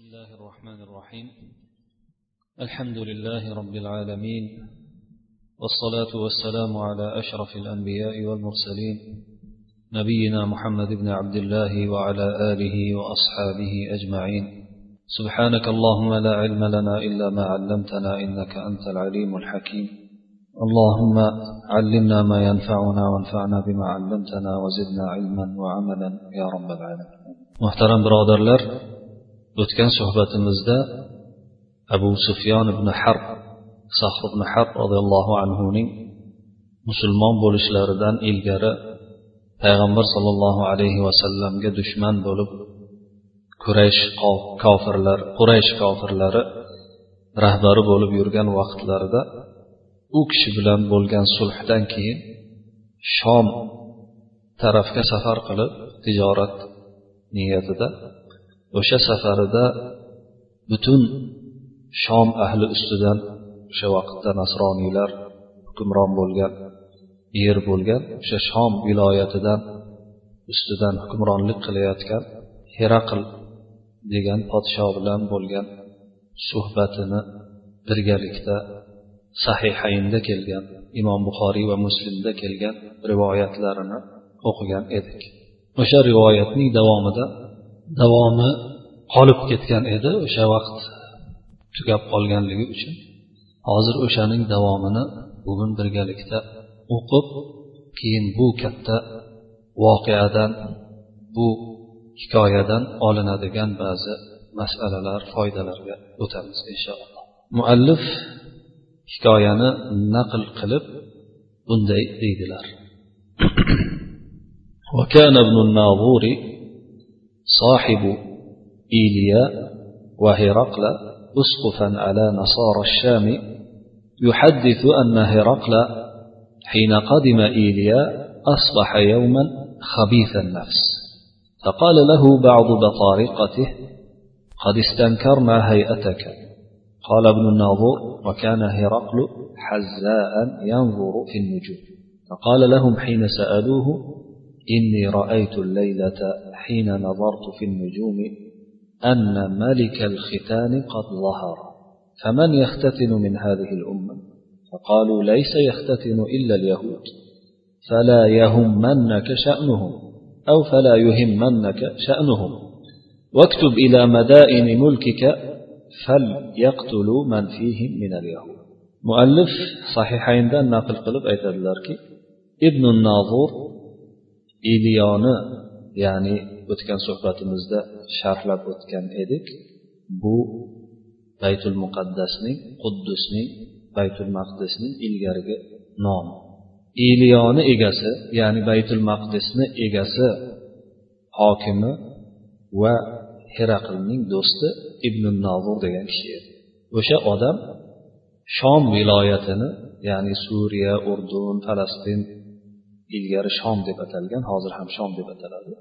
بسم الله الرحمن الرحيم الحمد لله رب العالمين والصلاة والسلام على أشرف الأنبياء والمرسلين نبينا محمد بن عبد الله وعلى آله وأصحابه أجمعين سبحانك اللهم لا علم لنا إلا ما علمتنا إنك أنت العليم الحكيم اللهم علمنا ما ينفعنا وانفعنا بما علمتنا وزدنا علما وعملا يا رب العالمين محترم برادر لر o'tgan suhbatimizda abu sufyon ibn harb sahr ibn harb roziyallohu anhuning musulmon bo'lishlaridan ilgari payg'ambar sollallohu alayhi vasallamga dushman bo'lib quraysh kofirlar quraysh kofirlari rahbari bo'lib yurgan vaqtlarida u kishi bilan bo'lgan sulhdan keyin shom tarafga safar qilib tijorat niyatida o'sha safarida butun shom ahli ustidan o'sha vaqtda nasroniylar hukmron bo'lgan yer bo'lgan o'sha shom viloyatidan ustidan hukmronlik qilayotgan heraql degan podsho bilan bo'lgan suhbatini birgalikda sahihaynda kelgan imom buxoriy va muslimda kelgan rivoyatlarini o'qigan edik. O'sha rivoyatning davomida davomi qolib ketgan edi o'sha vaqt tugab qolganligi uchun hozir o'shaning davomini bugun birgalikda o'qib keyin bu katta voqeadan bu hikoyadan olinadigan ba'zi masalalar foydalarga o'tamiz inshaalloh muallif hikoyani naql qilib bunday deydilar وكان ابن الناظور صاحب إيليا وهرقل أسقفا على نصارى الشام يحدث أن هرقل حين قدم إيليا أصبح يوما خبيث النفس. فقال له بعض بطارقته قد استنكرنا هيئتك قال ابن الناظور وكان هرقل حزاء ينظر في النجوم فقال لهم حين سألوه إني رأيت الليلة حين نظرت في النجوم أن ملك الختان قد ظهر فمن يختتن من هذه الأمة؟ فقالوا ليس يختتن إلا اليهود. فلا يهمنك شأنهم أو فلا يهمنك شأنهم. واكتب إلى مدائن ملكك فليقتلوا من فيهم من اليهود. مؤلف صحيحين ناقل قلب أيت ابن الناظور iliyoni ya'ni o'tgan suhbatimizda sharhlab o'tgan edik. Bu baytul muqaddasning quddusning baytul maqdisning ilgarigi nomi iliyoni egasi ya'ni baytul maqdisni egasi hokimi va heraqlning do'sti ibn nozir degan kishi edi. O'sha odam shom viloyatini ya'ni suriya urdun falastin ilgari shom deb atalgan hozir ham shom deb ataladi.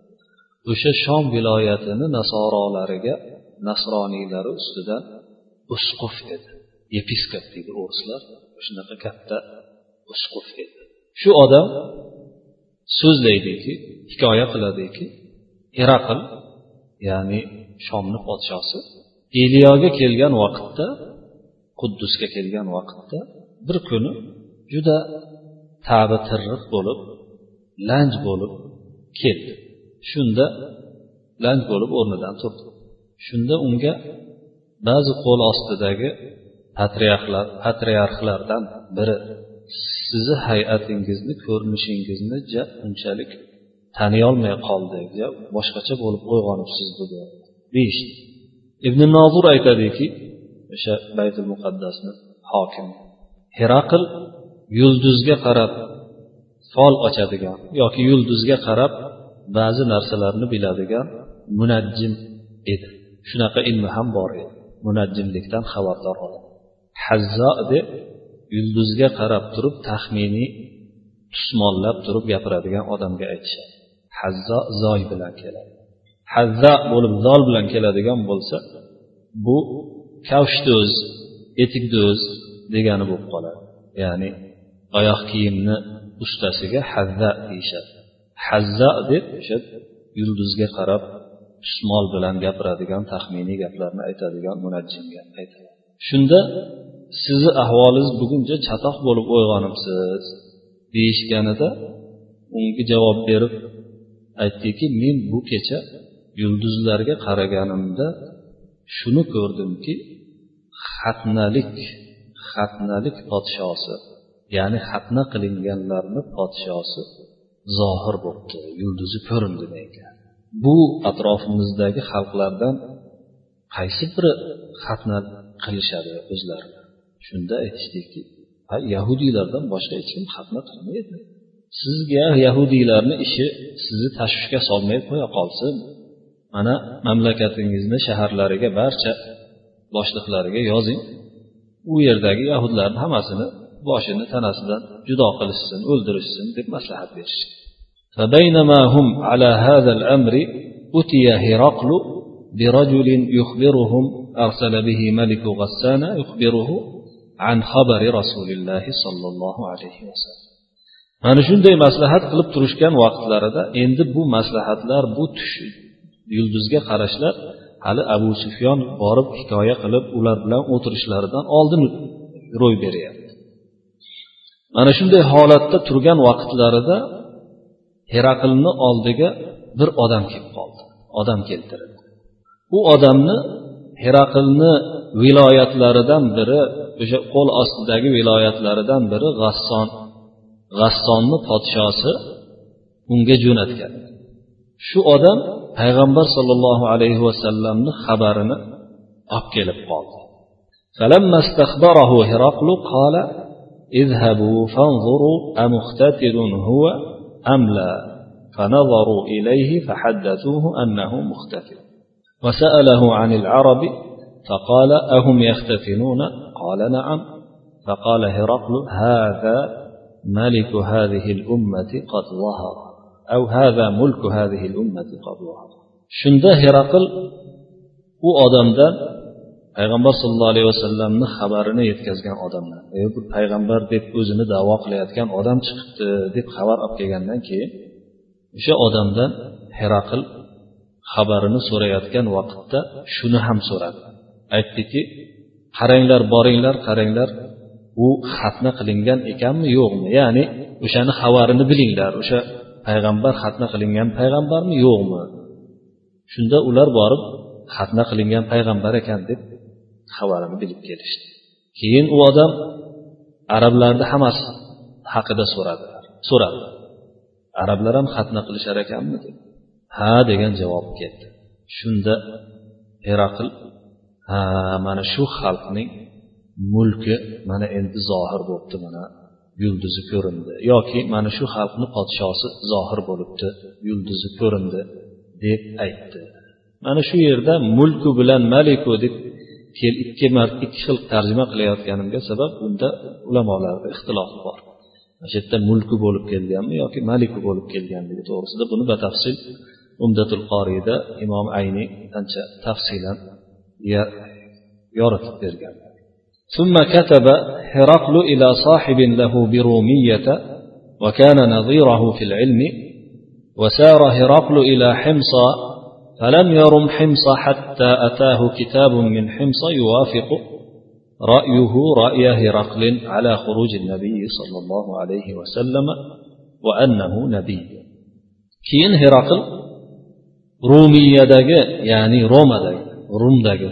O'sha shom viloyatini nasorolariga nasroniylari ustidan usquf edi. Yepiskop deydi o'rislar shunaqa katta usquf edi. Shu odam so'zlaydiki hikoya qiladiki iraql ya'ni shomni podshosi eliyoga kelgan vaqtda quddusga kelgan vaqtda bir kuni juda tabi tirriq bo'lib lanj bo'lib keldi shunda lang bo'lib o'rnidan turdi. Shunda unga ba'zi qo'l ostidagi patriarxlar patriarxlardan biri sizni hay'atingizni ko'rinishingizni ja unchalik taniyolmay qoldi ja boshqacha bo'lib uyg'onibsiz dedi deyishdi. Ibn nozur aytadiki o'sha baytul muqaddasni hokimi heraql yulduzga qarab fol ochadigan yoki yulduzga qarab ba'zi narsalarni biladigan munajjim edi. Shunaqa ilmi ham bor edi. Munajjimlikdan xabardor odam hazzo deb yulduzga qarab turib taxminiy tusmollab turib gapiradigan odamga aytishadi. Hazzo zoy bilan keladi. Hazza bo'lib zol bilan keladigan bo'lsa bu kavshdo'z etikdo'z degani bo'lib qoladi. Ya'ni oyoq kiyimni ustasiga hazza deyishadi. Hazza deb o'sha yulduzga qarab tusmol bilan gapiradigan taxminiy gaplarni aytadigan munajjimga aytadi. Shunda sizni ahvolingiz buguncha chatoq bo'lib uyg'onibsiz deyishganida unga javob berib aytdiki men bu kecha yulduzlarga qaraganimda shuni ko'rdimki xatnalik xatnalik podshosi ya'ni xatna qilinganlarni podshosi zohir bo'libdi yulduzi ko'rindi menga. Bu atrofimizdagi xalqlardan qaysi biri xatna qilishadi o'zlari shunda aytishdiki yahudiylardan boshqa hech kim xatna qilmaydi. Sizga yahudiylarni ishi sizni tashvishga solmay qo'ya qolsin. Mana mamlakatingizni shaharlariga barcha boshliqlariga yozing. U yerdagi yahudlarni hammasini boshini tanasidan judo qilishsin o'ldirishsin deb maslahat berishdi فبينما هم على هذا الأمر أتي هرقل برجل يخبرهم أرسل به ملك غسان يخبره عن خبر رسول الله صلى الله عليه وسلم mana shunday maslahat qilib turishgan vaqtlarida endi bu maslahatlar bu tush yulduzga qarashlar hali abu sufyon borib hikoya qilib ular bilan o'tirishlaridan oldin ro'y beryapti Mana shunday holatda turgan vaqtlarida heraqlni oldiga bir odam kelib qoldi. Odam keltirildi. U odamni heraqlni viloyatlaridan biri o'sha qo'l ostidagi viloyatlaridan biri g'asson g'assonni podshosi unga jo'natgan. Shu odam payg'ambar sollallohu alayhi vasallamni xabarini olib kelib qoldi. هرقل اذهبوا فانظروا أمختتل هو أم لا فنظروا إليه فحدثوه أنه مختتل. وسأله عن العرب فقال أهم يختتنون قال نعم. فقال هرقل هذا ملك هذه الأمة قد ظهر أو هذا ملك هذه الأمة قد ظهر. shunda heraql u payg'ambar sallallohu alayhi vasallamni xabarini yetkazgan odamlar. E bu payg'ambar deb o'zini davo qilayotgan odam chiqibdi deb xabar olib kelgandan keyin o'sha odamdan heraql xabarini so'rayotgan vaqtda shuni ham so'radi. Aytdiki qaranglar boringlar qaranglar u xatna qilingan ekanmi yo'qmi? Ya'ni o'shani xabarini bilinglar. O'sha payg'ambar xatna qilingan payg'ambarmi yo'qmi? Shunda ular borib xatna qilingan payg'ambar ekan deb xabarini bilib kelishdi. Keyin u odam arablarni hammasi haqida so'radilar so'radi. Arablar ham xatna qilishar ekanmi dedi. Ha degan javob keldi shunda heraql ha mana shu xalqning mulki mana endi zohir bo'libdi mana yulduzi ko'rindi. Yoki mana shu xalqni podshosi zohir bo'libdi yulduzi ko'rindi deb aytdi. Mana shu yerda mulku bilan maliku deb ikki ikki xil tarjima qilayotganimga sabab bunda ulamolarda ixtilof bor mana shu yerda mulku bo'lib kelganmi yoki maliku bo'lib kelganligi to'g'risida buni batafsil umdatul qoriyda imom ayniy ancha tafsilan yoritib bergan ثم كتب هرقل إلى صاحب له برومية وكان نظيره في العلم وسار هرقل إلى حمص فلم يرم حمص حتى أتاه كتاب من حمص يوافق رأيه رأي هرقل على خروج النبي صلى الله عليه وسلم وأنه نبي كين هرقل روميدagi ya'ni romadagi rumdagi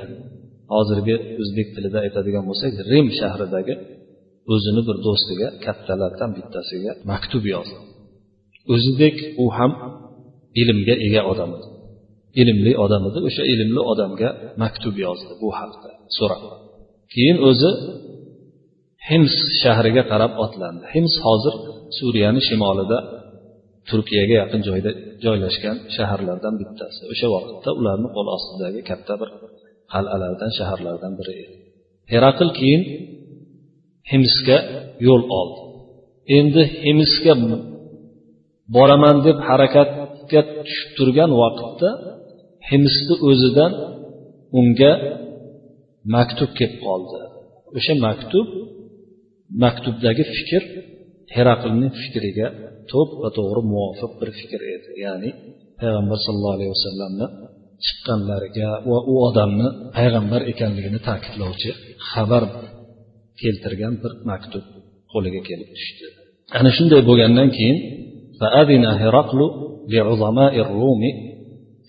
hozirgi o'zbek tilida aytadigan bo'lsak rim shahridagi o'zini bir do'stiga kattalardan bittasiga maktub yozdi o'zidek u ham ilmga ega odam edi ilmli odam edi. O'sha ilmli odamga maktub yozdi bu haqda so'rab keyin o'zi hims shahriga qarab otlandi. Hims hozir suriyani shimolida turkiyaga yaqin joyda joylashgan shaharlardan bittasi. O'sha vaqtda ularni qo'l ostidagi katta bir qal'alardan shaharlardan biri edi. Herakl keyin himsga yo'l oldi. Endi himsga boraman deb harakatga tushib turgan vaqtda himsni o'zidan unga maktub kelib qoldi o'sha maktub maktubdagi fikr heraklning fikriga to'ppa to'g'ri muvofiq bir fikr edi ya'ni payg'ambar sallallohu alayhi vasallamni chiqqanlariga va u odamni payg'ambar ekanligini ta'kidlovchi xabar keltirgan bir maktub qo'liga kelib tushdi ana shunday bo'lgandan keyin فأذن هرقل لعظماء الروم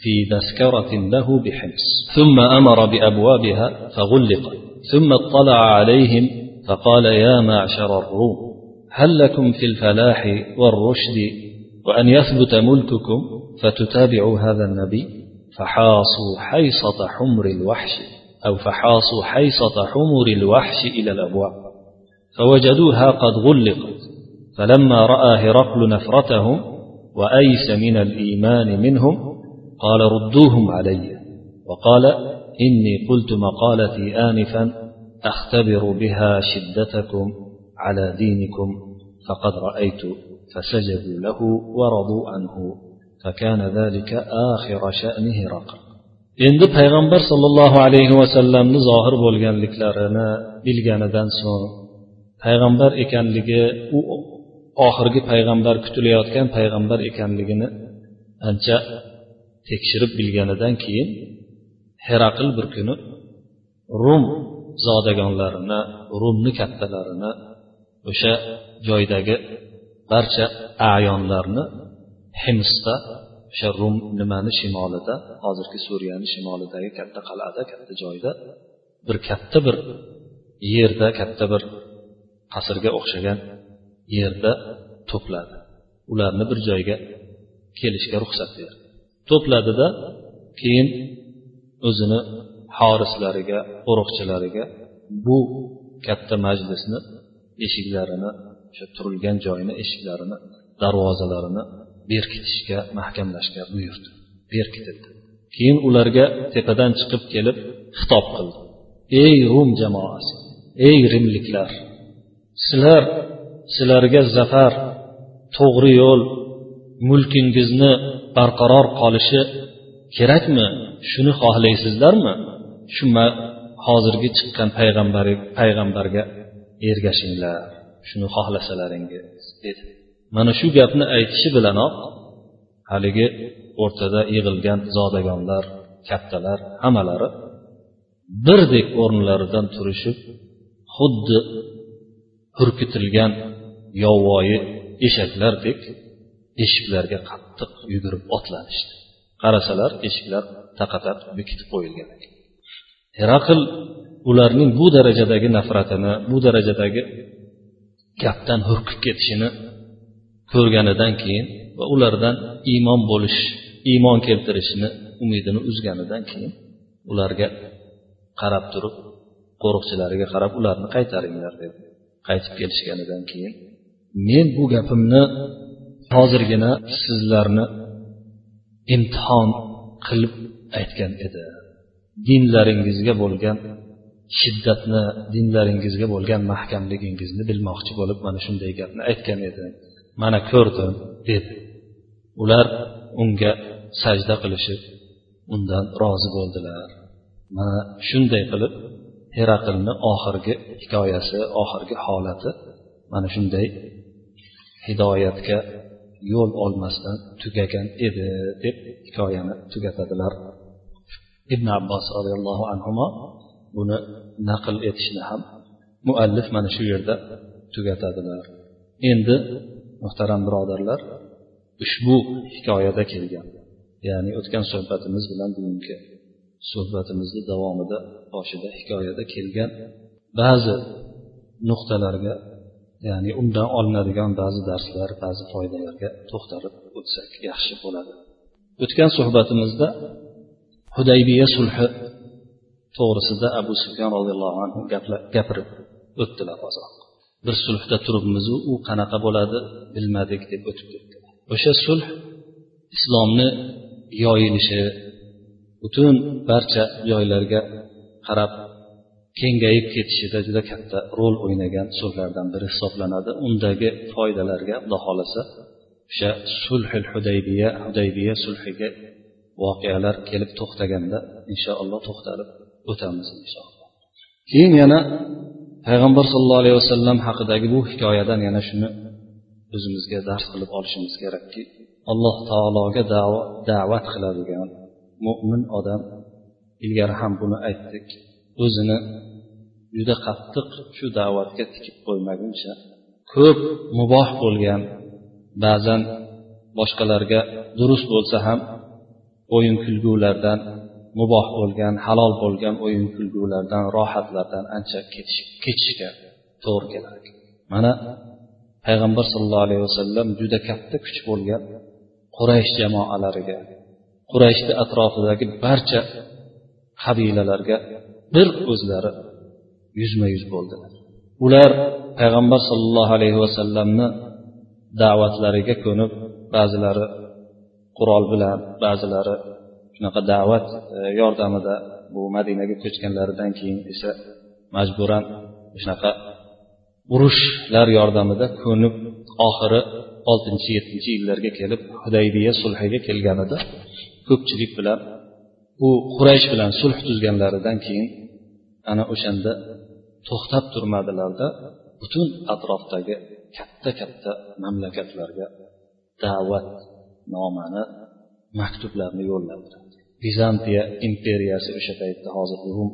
في تذكرة له بحمص ثم أمر بأبوابها فغلقت ثم اطلع عليهم فقال يا معشر الروم هل لكم في الفلاح والرشد وأن يثبت ملككم فتتابعوا هذا النبي؟ فحاصوا حيصة حمر الوحش أو فحاصوا حيصة حمر الوحش إلى الأبواب. فوجدوها قد غلقت. فلما رأى هرقل نفرتهم وأيس من الإيمان منهم قال ردوهم علي وقال إني قلت مقالتي آنفا أختبر بها شدتكم على دينكم فقد رأيت فسجدوا له ورضوا عنه فكان ذلك آخر شأن هرقل endi payg'ambar sollallohu alayhi vasallamni zohir bo'lganliklarini bilganidan so'ng payg'ambar ekanligi u oxirgi payg'ambar kutilayotgan payg'ambar ekanligini ancha tekshirib bilganidan keyin heraql bir kuni rum zodagonlarini rumni kattalarini o'sha joydagi barcha ayonlarni himsda o'sha rum nimani shimolida hozirgi suriyani shimolidagi katta qal'ada katta joyda bir katta bir yerda katta bir qasrga o'xshagan yerda to'pladi. Ularni bir joyga kelishga ruxsat berdi. To'pladida keyin o'zini horislariga qo'riqchilariga bu katta majlisni eshiklarini o'sha turilgan joyini eshiklarini darvozalarini berkitishga mahkamlashga buyurdi. Berkitildi. Keyin ularga tepadan chiqib kelib xitob qildi. Ey rum jamoasi ey rimliklar sizlar sizlarga zafar to'g'ri yo'l mulkingizni barqaror qolishi kerakmi? Shuni xohlaysizlarmi? Shu hozirgi chiqqan payg'ambar payg'ambarga ergashinglar. Shuni xohlasalaringiz. Dedi. Mana shu gapni aytishi bilanoq haligi o'rtada yig'ilgan zodagonlar kattalar hammalari birdek o'rnlaridan turishib xuddi hurkitilgan yovvoyi eshaklardek eshiklarga qattiq yugurib otlanishdi qarasalar eshiklar taqataq bekitib qo'yilgan ekan. Heraql ularning bu darajadagi nafratini bu darajadagi gapdan hurkib ketishini ko'rganidan keyin va ulardan iymon bo'lish iymon keltirishini umidini uzganidan keyin ularga qarab turib qo'riqchilariga qarab ularni qaytaringlar dedi. Qaytib kelishganidan keyin men bu gapimni hozirgina sizlarni imtihon qilib aytgan edi. Dinlaringizga bo'lgan shiddatni dinlaringizga bo'lgan mahkamligingizni bilmoqchi bo'lib mana shunday gapni aytgan edi. Mana ko'rdim dedi ular unga sajda qilishib undan rozi bo'ldilar. Mana shunday qilib heraqlni oxirgi hikoyasi oxirgi holati mana shunday hidoyatga yo'l olmasdan tugagan edi deb hikoyani tugatadilar. Ibn abbos roziyallohu anhu buni naql etishni ham muallif mana shu yerda tugatadilar. Endi muhtaram birodarlar ushbu hikoyada kelgan ya'ni o'tgan suhbatimiz bilan bugungi suhbatimizni davomida boshida hikoyada kelgan ba'zi nuqtalarga ya'ni undan olinadigan ba'zi darslar ba'zi foydalarga to'xtalib o'tsak yaxshi bo'ladi. O'tgan suhbatimizda hudaybiya sulhi to'g'risida abu sufyon roziyallohu anhu gapirib o'tdilar ozroq. Bir sulhda turibmizu u qanaqa bo'ladi bilmadik deb o'tib ketdi. O'sha sulh islomni yoyilishi butun barcha joylarga qarab kengayib ketishida juda katta rol o'ynagan so'zlardan biri hisoblanadi. Undagi foydalarga xudo xohlasa o'sha sulhil hudaybiya hudaybiya sulhiga voqealar kelib to'xtaganda inshaalloh to'xtalib o'tamiz inshaalloh. Keyin yana payg'ambar sollallohu alayhi vasallam haqidagi bu hikoyadan yana shuni o'zimizga dars qilib olishimiz kerakki alloh taologa da'vat qiladigan mo'min odam ilgari ham buni aytdik o'zini juda qattiq shu da'vatga tikib qo'ymaguncha ko'p muboh bo'lgan ba'zan boshqalarga durust bo'lsa ham o'yin kulgulardan muboh bo'lgan halol bo'lgan o'yin kulgulardan rohatlardan ancha kechishga to'g'ri keladi mana payg'ambar sollallohu alayhi vasallam juda katta kuch bo'lgan quraysh jamoalariga qurayshni atrofidagi barcha qabilalarga bir o'zlari yuzma yuz bo'ldilar. Ular payg'ambar sollallohu alayhi vasallamni da'vatlariga ko'nib ba'zilari qurol bilan ba'zilari shunaqa da'vat e, yordamida bu madinaga ko'chganlaridan keyin esa majburan shunaqa urushlar yordamida ko'nib oxiri oltinchi yettinchi yillarga kelib hudaybiya sulhiga kelganida ko'pchilik bilan u quraysh bilan sulh tuzganlaridan keyin ana o'shanda to'xtab turmadilarda butun atrofdagi katta katta mamlakatlarga da'vat nomani maktublarni yo'lladilar vizantiya imperiyasi o'sha paytda hozir rum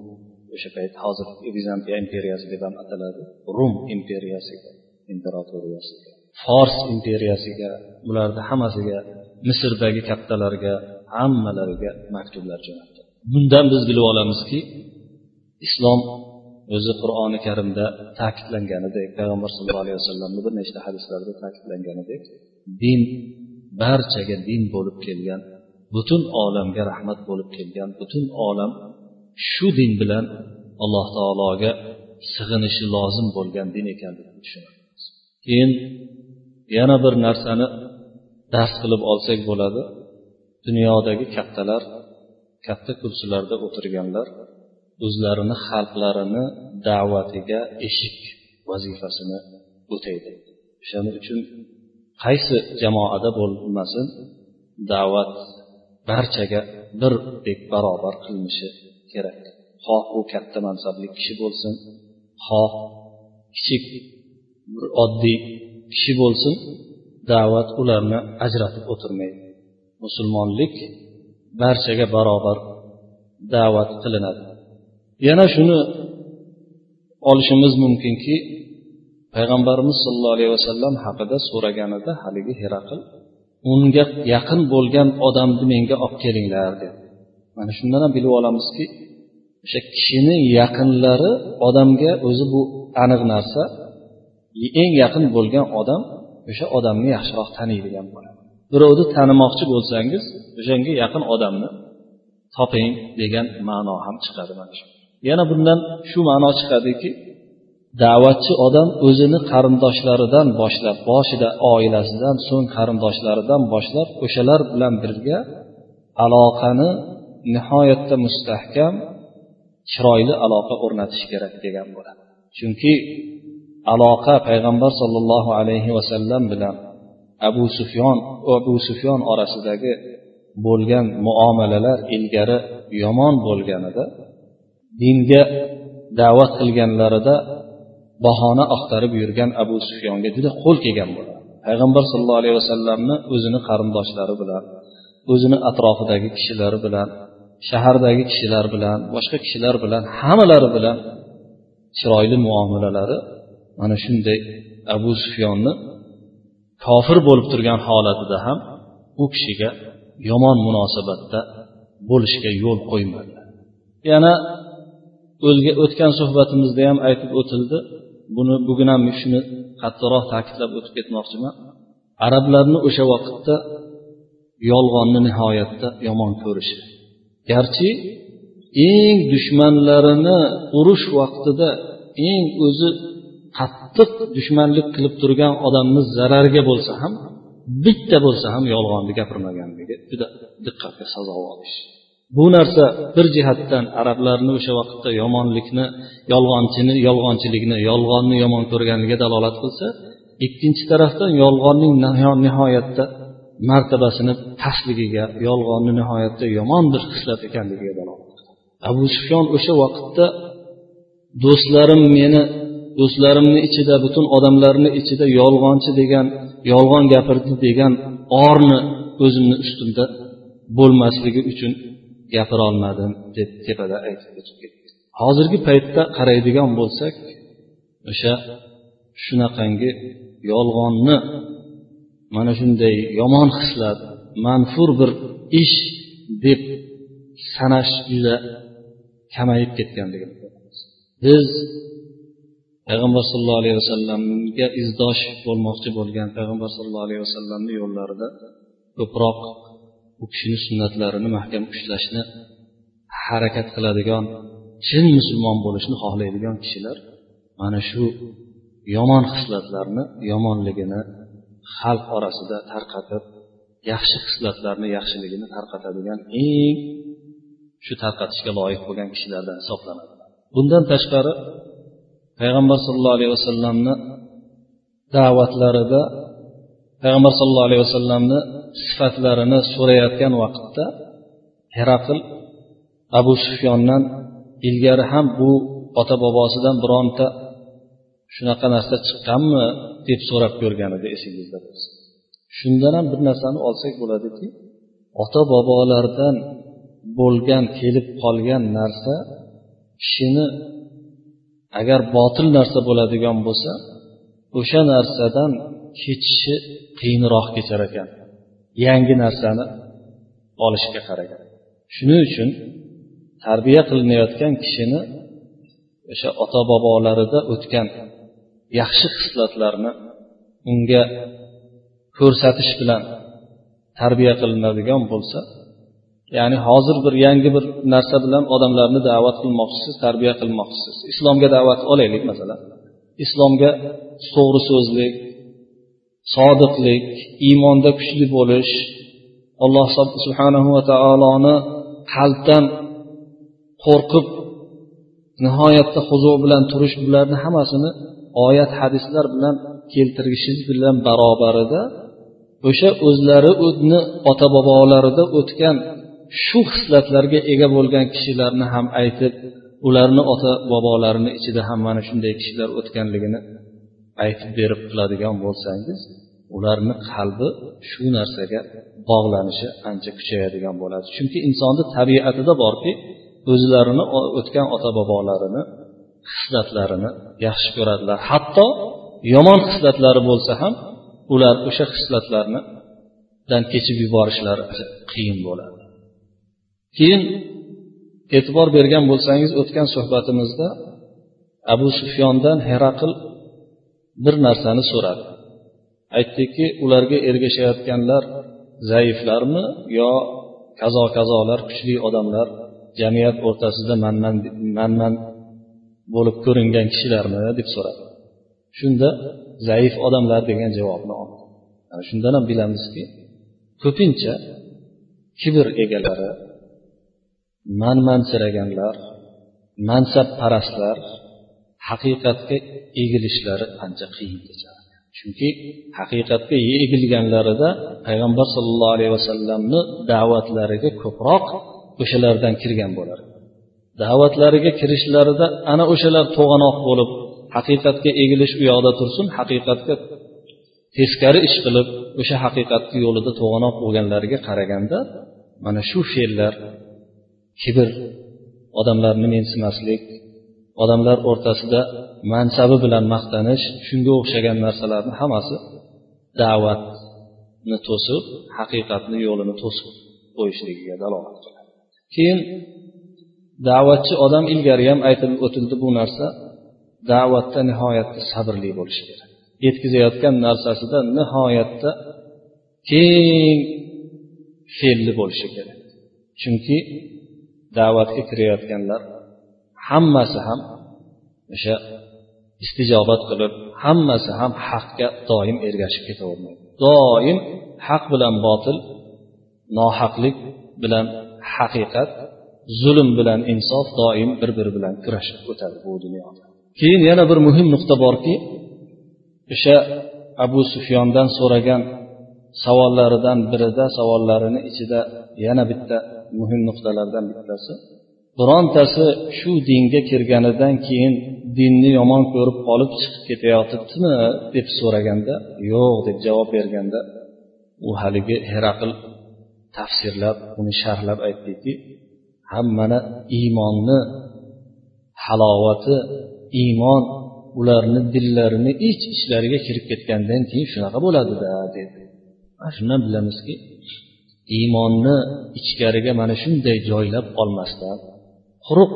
o'sha payt hozir vizantiya imperiyasi deb ham ataladi. Rum imperiyasiga imperatoriyasiga fors imperiyasiga bularni hammasiga misrdagi kattalarga hammalariga maktublar jo'natdi. Bundan biz bilib olamizki islom o'zi qur'oni karimda ta'kidlanganidek payg'ambar sallallohu alayhi vasallamni bir nechta hadislarda ta'kidlanganidek din barchaga din bo'lib kelgan butun olamga rahmat bo'lib kelgan butun olam shu din bilan alloh taologa sig'inishi lozim bo'lgan din ekanligini tushunamiz keyin yana bir narsani dars qilib olsak bo'ladi. Dunyodagi kattalar katta kursilarda o'tirganlar o'zlarini xalqlarini da'vatiga eshik vazifasini o'taydi. O'shaning uchun qaysi jamoada bo'lmasin da'vat barchaga birdek barobar qilinishi kerak. Xoh u katta mansabli kishi bo'lsin xoh kichik bir oddiy kishi bo'lsin da'vat ularni ajratib o'tirmaydi musulmonlik barchaga barobar da'vat qilinadi. Yana shuni olishimiz mumkinki payg'ambarimiz sollallohu alayhi vasallam haqida so'raganida haligi heraql unga yaqin bo'lgan odamni menga olib kelinglar dedi. Mana shundan ham bilib olamizki o'sha kishini yaqinlari odamga o'zi bu aniq narsa eng yaqin bo'lgan odam o'sha odamni yaxshiroq taniydigan bo'ladi. Birovni tanimoqchi bo'lsangiz o'shanga yaqin odamni toping degan ma'no ham chiqadi mana shu. Yana bundan shu ma'no chiqadiki da'vatchi odam o'zini qarindoshlaridan boshlab boshida oilasidan so'ng qarindoshlaridan boshlab o'shalar bilan birga aloqani nihoyatda mustahkam chiroyli aloqa o'rnatish kerak degan bo'ladi. Chunki aloqa payg'ambar sollallohu alayhi vasallam bilan abu sufyon abu sufyon orasidagi bo'lgan muomalalar ilgari yomon bo'lganida dinga da'vat qilganlarida bahona axtarib yurgan abu sufyonga juda qo'l kelgan bo'ladi. Payg'ambar sallallohu alayhi vasallamni o'zini qarindoshlari bilan o'zini atrofidagi kishilari bilan shahardagi kishilar bilan boshqa kishilar bilan hammalari bilan chiroyli muomalalari mana shunday abu sufyonni kofir bo'lib turgan holatida ham u kishiga yomon munosabatda bo'lishga yo'l qo'ymadi yana o'tgan suhbatimizda ham aytib o'tildi. Buni bugun ham shuni qattiqroq ta'kidlab o'tib ketmoqchiman. Arablarni o'sha vaqtda yolg'onni nihoyatda yomon ko'rishi. Garchi eng dushmanlarini urush vaqtida eng o'zi qattiq dushmanlik qilib turgan odamni zarariga bo'lsa ham bitta bo'lsa ham yolg'onni gapirmaganligi juda diqqatga sazovor ish. Bu narsa bir jihatdan arablarni o'sha vaqtda yomonlikni yolg'onchini yolg'onchilikni yolg'onni yomon ko'rganligiga dalolat qilsa ikkinchi tarafdan yolg'onning nihoyatda martabasini pastligiga yolg'onni nihoyatda yomon bir xislat ekanligiga dalolat abu sufyon o'sha vaqtda do'stlarim meni do'stlarimni ichida butun odamlarni ichida yolg'onchi degan yolg'on gapirdi degan orni o'zimni ustimda bo'lmasligi uchun gapirolmadim deb tepada aytib o'tib ketdi hozirgi paytda qaraydigan bo'lsak o'sha shunaqangi yolg'onni mana shunday yomon hislat manfur bir ish deb sanash juda kamayib ketganligini biz payg'ambar sallallohu alayhi vasallamga izdosh bo'lmoqchi bo'lgan payg'ambar sallallohu alayhi vasallamni yo'llarida ko'proq u kishini sunnatlarini mahkam ushlashni harakat qiladigan chin musulmon bo'lishni xohlaydigan kishilar mana shu yomon xislatlarni yomonligini xalq orasida tarqatib yaxshi xislatlarni yaxshiligini tarqatadigan eng shu tarqatishga loyiq bo'lgan kishilardan hisoblanadi. Bundan tashqari payg'ambar sallallohu alayhi vasallamni da'vatlarida payg'ambar sallallohu alayhi vasallamni sifatlarini so'rayotgan vaqtda heraql abu sufyondan ilgari ham bu ota bobosidan bironta shunaqa narsa chiqqanmi deb so'rab ko'rgan edi esingizda bo'lsa. Shundan ham bir narsani olsak bo'ladiki ota bobolardan bo'lgan kelib qolgan narsa kishini agar botil narsa bo'ladigan bo'lsa o'sha narsadan kechishi qiyinroq kechar ekan. Yangi narsani olishga qaragan. Shuning uchun tarbiya qilinayotgan kishini o'sha ota bobolarida o'tgan yaxshi xislatlarni unga ko'rsatish bilan tarbiya qilinadigan bo'lsa ya'ni hozir bir yangi bir narsa bilan odamlarni da'vat qilmoqchisiz tarbiya qilmoqchisiz. Islomga da'vat olaylik masalan. Islomga to'g'ri so'zlik sodiqlik iymonda kuchli bo'lish alloh subhanahu va taoloni qalbdan qo'rqib nihoyatda huzur bilan turish bularni hammasini oyat hadislar bilan keltirishingiz bilan barobarida o'sha o'zlari o'zini ota bobolarida o'tgan shu xislatlarga ega bo'lgan kishilarni ham aytib ularni ota bobolarini ichida ham mana shunday kishilar o'tganligini aytib berib qiladigan bo'lsangiz ularni qalbi shu narsaga bog'lanishi ancha kuchayadigan bo'ladi. Chunki insonni tabiatida borki o'zlarini o'tgan ota bobolarini xislatlarini yaxshi ko'radilar. Hatto yomon xislatlari bo'lsa ham ular o'sha hislatlarnidan kechib yuborishlari qiyin bo'ladi. Keyin e'tibor bergan bo'lsangiz o'tgan suhbatimizda abu sufyondan heraql bir narsani so'radi. Aytdiki ularga ergashayotganlar zaiflarmi yo kazo kazolar kuchli odamlar jamiyat o'rtasida manman manman bo'lib ko'ringan kishilarmi deb so'radi. Shunda zaif odamlar degan javobni oldi. Shundan ham bilamizki ko'pincha kibr egalari manmansiraganlar mansabparastlar haqiqatga egilishlari ancha qiyin kechadi. Chunki haqiqatga egilganlarida payg'ambar sollallohu alayhi vasallamni da'vatlariga ko'proq o'shalardan kirgan bo'lar. Da'vatlariga kirishlarida ana o'shalar to'g'anoq bo'lib haqiqatga egilish u yoqda tursin haqiqatga teskari ish qilib o'sha haqiqatni yo'lida to'g'anoq bo'lganlariga qaraganda mana shu fe'llar kibr odamlarni mensimaslik odamlar o'rtasida mansabi bilan maqtanish shunga o'xshagan narsalarni hammasi da'vatni to'sib haqiqatni yo'lini to'sib qo'yishligiga dalolat qiladi. Keyin da'vatchi odam ilgari ham aytilib o'tildi bu narsa da'vatda nihoyatda sabrli bo'lishi kerak. Yetkazayotgan narsasida nihoyatda keng fe'lli bo'lishi kerak. Chunki da'vatga kirayotganlar hammasi ham o'sha istijobat qilib hammasi ham haqga doim ergashib ketavermaydi. Doim haq bilan botil nohaqlik bilan haqiqat zulm bilan insof doim bir biri bilan kurashib o'tadi bu dunyoda. Keyin yana bir muhim nuqta borki o'sha abu sufyondan so'ragan savollaridan birida savollarini ichida yana bitta muhim nuqtalardan bittasi birontasi shu dinga kirganidan keyin dinni yomon ko'rib qolib chiqib ketayotibdimi deb so'raganda yo'q deb javob berganda u haligi heraql tafsirlab uni sharhlab aytdiki hammani iymonni halovati iymon ularni dillarini ich ichlariga kirib ketgandan keyin shunaqa bo'ladida dedi. Mana shundan bilamizki iymonni ichkariga mana shunday joylab olmasdan quruq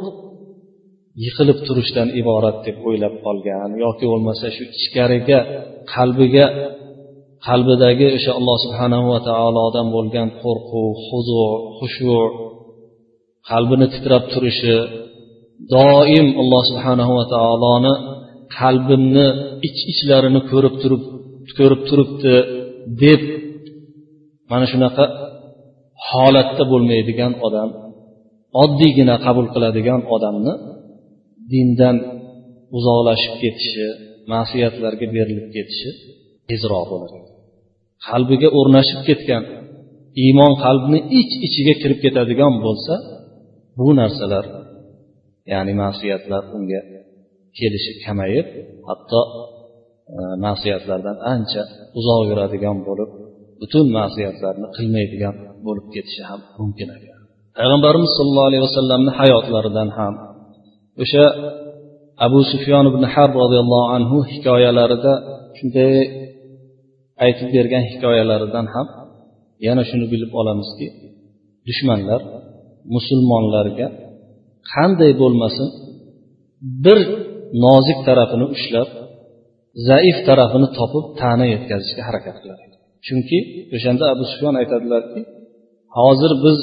yiqilib turishdan iborat deb o'ylab qolgan yoki bo'lmasa shu ichkariga qalbiga qalbidagi o'sha alloh subhanahu va taolodan bo'lgan qo'rquv huzu xushu qalbini titrab turishi doim alloh subhanahu va taoloni qalbimni ich ichlarini ko'rib turib ko'rib turibdi deb mana shunaqa holatda bo'lmaydigan odam oddiygina qabul qiladigan odamni dindan uzoqlashib ketishi ma'siyatlarga berilib ketishi tezroq bo'ladi. Qalbiga o'rnashib ketgan iymon qalbni ich ichiga kirib ketadigan bo'lsa bu narsalar ya'ni ma'siyatlar unga kelishi kamayib hatto e, ma'siyatlardan ancha uzoq yuradigan bo'lib butun ma'siyatlarni qilmaydigan bo'lib ketishi ham mumkin ekan. Payg'ambarimiz sollallohu alayhi vasallamni hayotlaridan ham o'sha abu sufyon ibn harb roziyallohu anhu hikoyalarida shunday aytib bergan hikoyalaridan ham yana shuni bilib olamizki dushmanlar musulmonlarga qanday bo'lmasin bir nozik tarafini ushlab zaif tarafini topib ta'na yetkazishga harakat qiladi. Chunki o'shanda abu sufyon aytadilarki hozir biz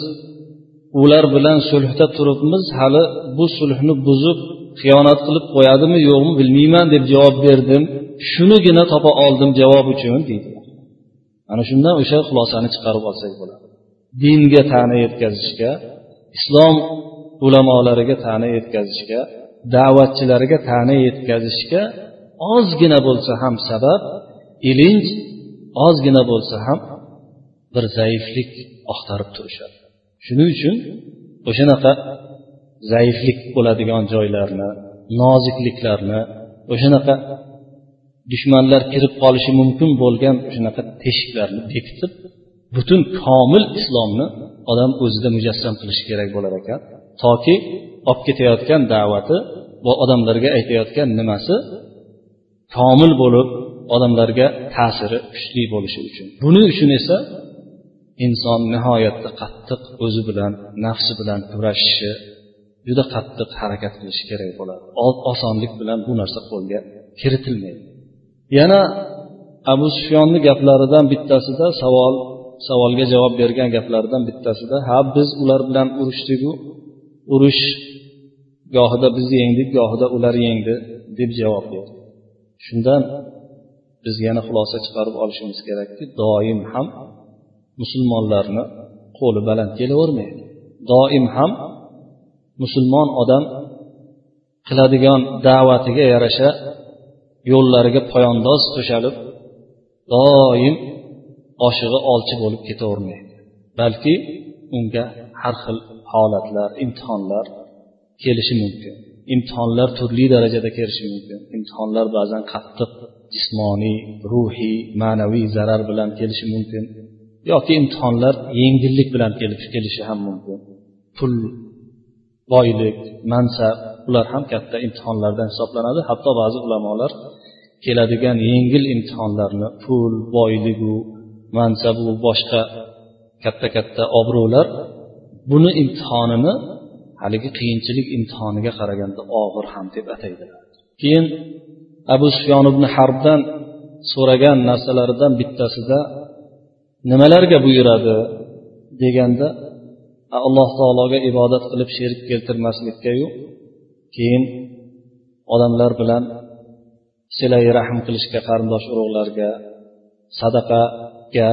ular bilan sulhda turibmiz hali bu sulhni buzib xiyonat qilib qo'yadimi yo'qmi bilmayman deb javob berdim. Shunigina topa oldim javob uchun deydi. Ana shundan o'sha xulosani chiqarib olsak bo'ladi. Dinga ta'na yetkazishga islom ulamolariga ta'na yetkazishga da'vatchilariga ta'na yetkazishga ozgina bo'lsa ham sabab ilinj ozgina bo'lsa ham bir zaiflik oqtarib turishadi. Shuning uchun o'shanaqa zaiflik bo'ladigan joylarni nozikliklarni o'shanaqa dushmanlar kirib qolishi mumkin bo'lgan shunaqa teshiklarni bekitib butun komil islomni odam o'zida mujassam qilishi kerak bo'lar ekan. Toki olib ketayotgan da'vati va odamlarga aytayotgan nimasi komil bo'lib odamlarga ta'siri kuchli bo'lishi uchun. Buning uchun esa inson nihoyatda qattiq o'zi bilan nafsi bilan kurashishi juda qattiq harakat qilishi kerak bo'ladi. Osonlik bilan bu narsa qo'lga kiritilmaydi. Yana abu sufyonni gaplaridan bittasida savol savolga javob bergan gaplaridan bittasida ha biz ular bilan urushdiku? Urush gohida biz yengdik gohida ular yengdi deb javob berdi. Shundan biz yana xulosa chiqarib olishimiz kerakki doim ham musulmonlarni qo'li baland kelavermaydi doim ham musulmon odam qiladigan da'vatiga yarasha yo'llariga poyandoz to'shalib doim oshig'i olchi bo'lib ketavermaydi balki unga har xil holatlar imtihonlar kelishi mumkin. Imtihonlar turli darajada kelishi mumkin. Imtihonlar ba'zan qattiq jismoniy ruhiy ma'naviy zarar bilan kelishi mumkin. Yoki imtihonlar yengillik bilan kelib kelishi ham mumkin. Pul boylik mansab ular ham katta imtihonlardan hisoblanadi. Hatto ba'zi ulamolar keladigan yengil imtihonlarni pul boyligu mansabu boshqa katta katta obro'lar buni imtihonini haligi qiyinchilik imtihoniga qaraganda og'ir ham deb ataydilar keyin abu sufyon ibn harbdan so'ragan narsalaridan bittasida nimalarga buyuradi deganda alloh taologa ibodat qilib sherik keltirmaslikkayu keyin odamlar bilan silai rahm qilishga qarindosh urug'larga sadaqaga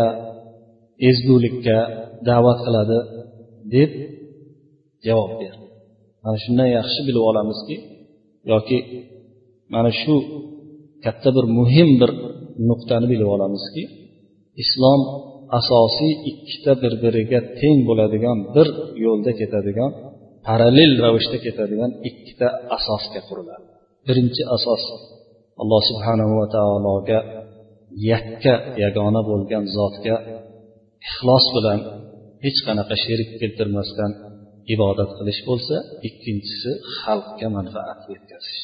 ezgulikka da'vat qiladi deb javob berdi. Mana shundan yaxshi bilib olamizki yoki mana shu katta bir muhim bir nuqtani bilib olamizki islom asosiy ikkita bir biriga teng bo'ladigan bir yo'lda ketadigan parallel ravishda ketadigan ikkita asosga quriladi. Birinchi asos alloh subhanahu va taologa yakka yagona bo'lgan zotga ixlos bilan hech qanaqa sherik keltirmasdan ibodat qilish bo'lsa ikkinchisi xalqga manfaat yetkazish.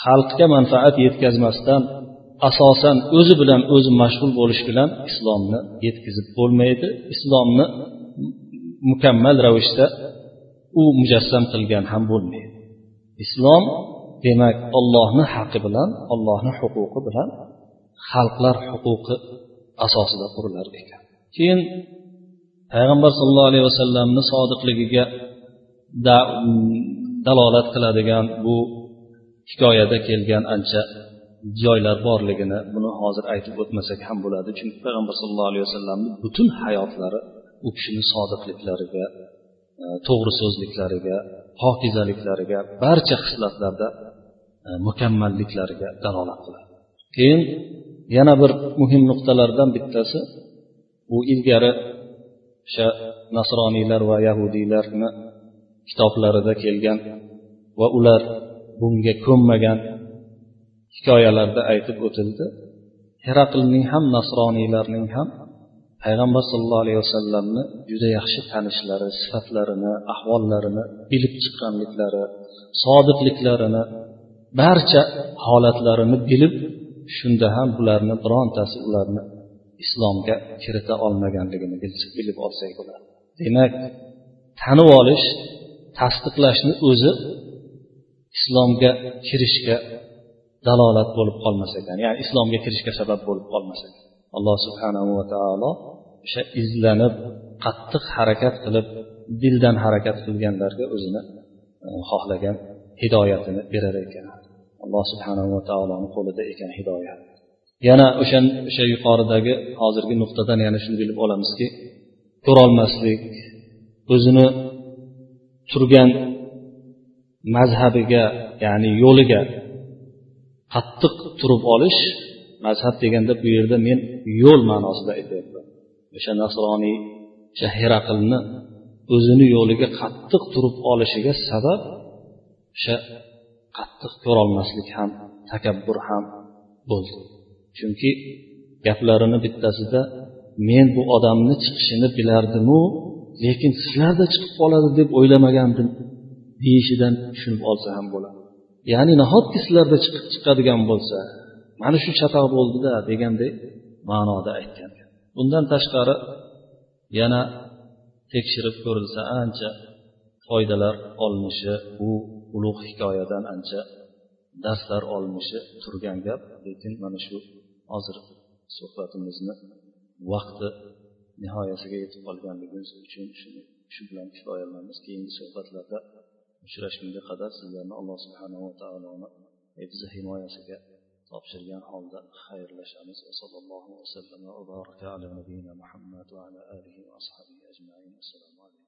Xalqga manfaat yetkazmasdan asosan o'zi bilan o'zi mashg'ul bo'lish bilan islomni yetkazib bo'lmaydi. Islomni mukammal ravishda u mujassam qilgan ham bo'lmaydi. Islom demak ollohni haqqi bilan ollohni huquqi bilan xalqlar huquqi asosida qurilar ekan. Keyin payg'ambar sollallohu alayhi vasallamni sodiqligiga dalolat qiladigan bu hikoyada kelgan ancha joylar borligini buni hozir aytib o'tmasak ham bo'ladi. Chunki payg'ambar sallallohu alayhi vasallamni butun hayotlari u kishini sodiqliklariga e, to'g'ri so'zliklariga pokizaliklariga barcha xislatlarda e, mukammalliklariga dalolat qiladi. Keyin yana bir muhim nuqtalardan bittasi u ilgari o'sha nasroniylar va yahudiylarni kitoblarida kelgan va ular bunga ko'nmagan hikoyalarda aytib o'tildi. Heraqlning ham nasroniylarning ham payg'ambar sollallohu alayhi vasallamni juda yaxshi tanishlari sifatlarini ahvollarini bilib chiqqanliklari sodiqliklarini barcha holatlarini bilib shunda ham bularni birontasi ularni islomga kirita olmaganligini bilib olsak bo'ladi. Demak tanib olish tasdiqlashni o'zi islomga kirishga dalolat bo'lib qolmas ekan. Ya'ni islomga kirishga sabab bo'lib qolmas ekan. Alloh subhanahu va taolo o'sha izlanib qattiq harakat qilib dildan harakat qilganlarga o'zini e, xohlagan hidoyatini berar ekan. Alloh subhanahu va taoloni qo'lida ekan hidoyat. Yana o'sha o'sha yuqoridagi hozirgi nuqtadan yana shuni bilib olamizki ko'rolmaslik o'zini turgan mazhabiga ya'ni yo'liga qattiq turib olish mazhab deganda bu yerda men yo'l ma'nosida aytyapman. O'sha nasroniy o'sha heraqlni o'zini yo'liga qattiq turib olishiga sabab o'sha qattiq ko'rolmaslik ham takabbur ham bo'ldi. Chunki gaplarini bittasida men bu odamni chiqishini bilardimu lekin sizlarda chiqib qoladi deb o'ylamagandim deyishidan tushunib olsa ham bo'ladi ya'ni nahotki sizlarda chiqib chiqadigan bo'lsa mana shu chatoq bo'ldida deganday ma'noda aytgan. Bundan tashqari yana tekshirib ko'rilsa ancha foydalar olinishi bu ulug' hikoyadan ancha darslar olinishi turgan gap. Lekin mana shu hozir suhbatimizni vaqti nihoyasiga yetib qolganligimiz uchun shu bilan kifoyalanamiz keyingi suhbatlarda uchrashuvga qadar sizlarni alloh subhanava taoloni hifzi himoyasiga topshirgan holda xayrlashamiz vasallallohu vasallam va baraka ala nabiyina muhammad va ala alihi va ashabihi ajmain assalomu alaykum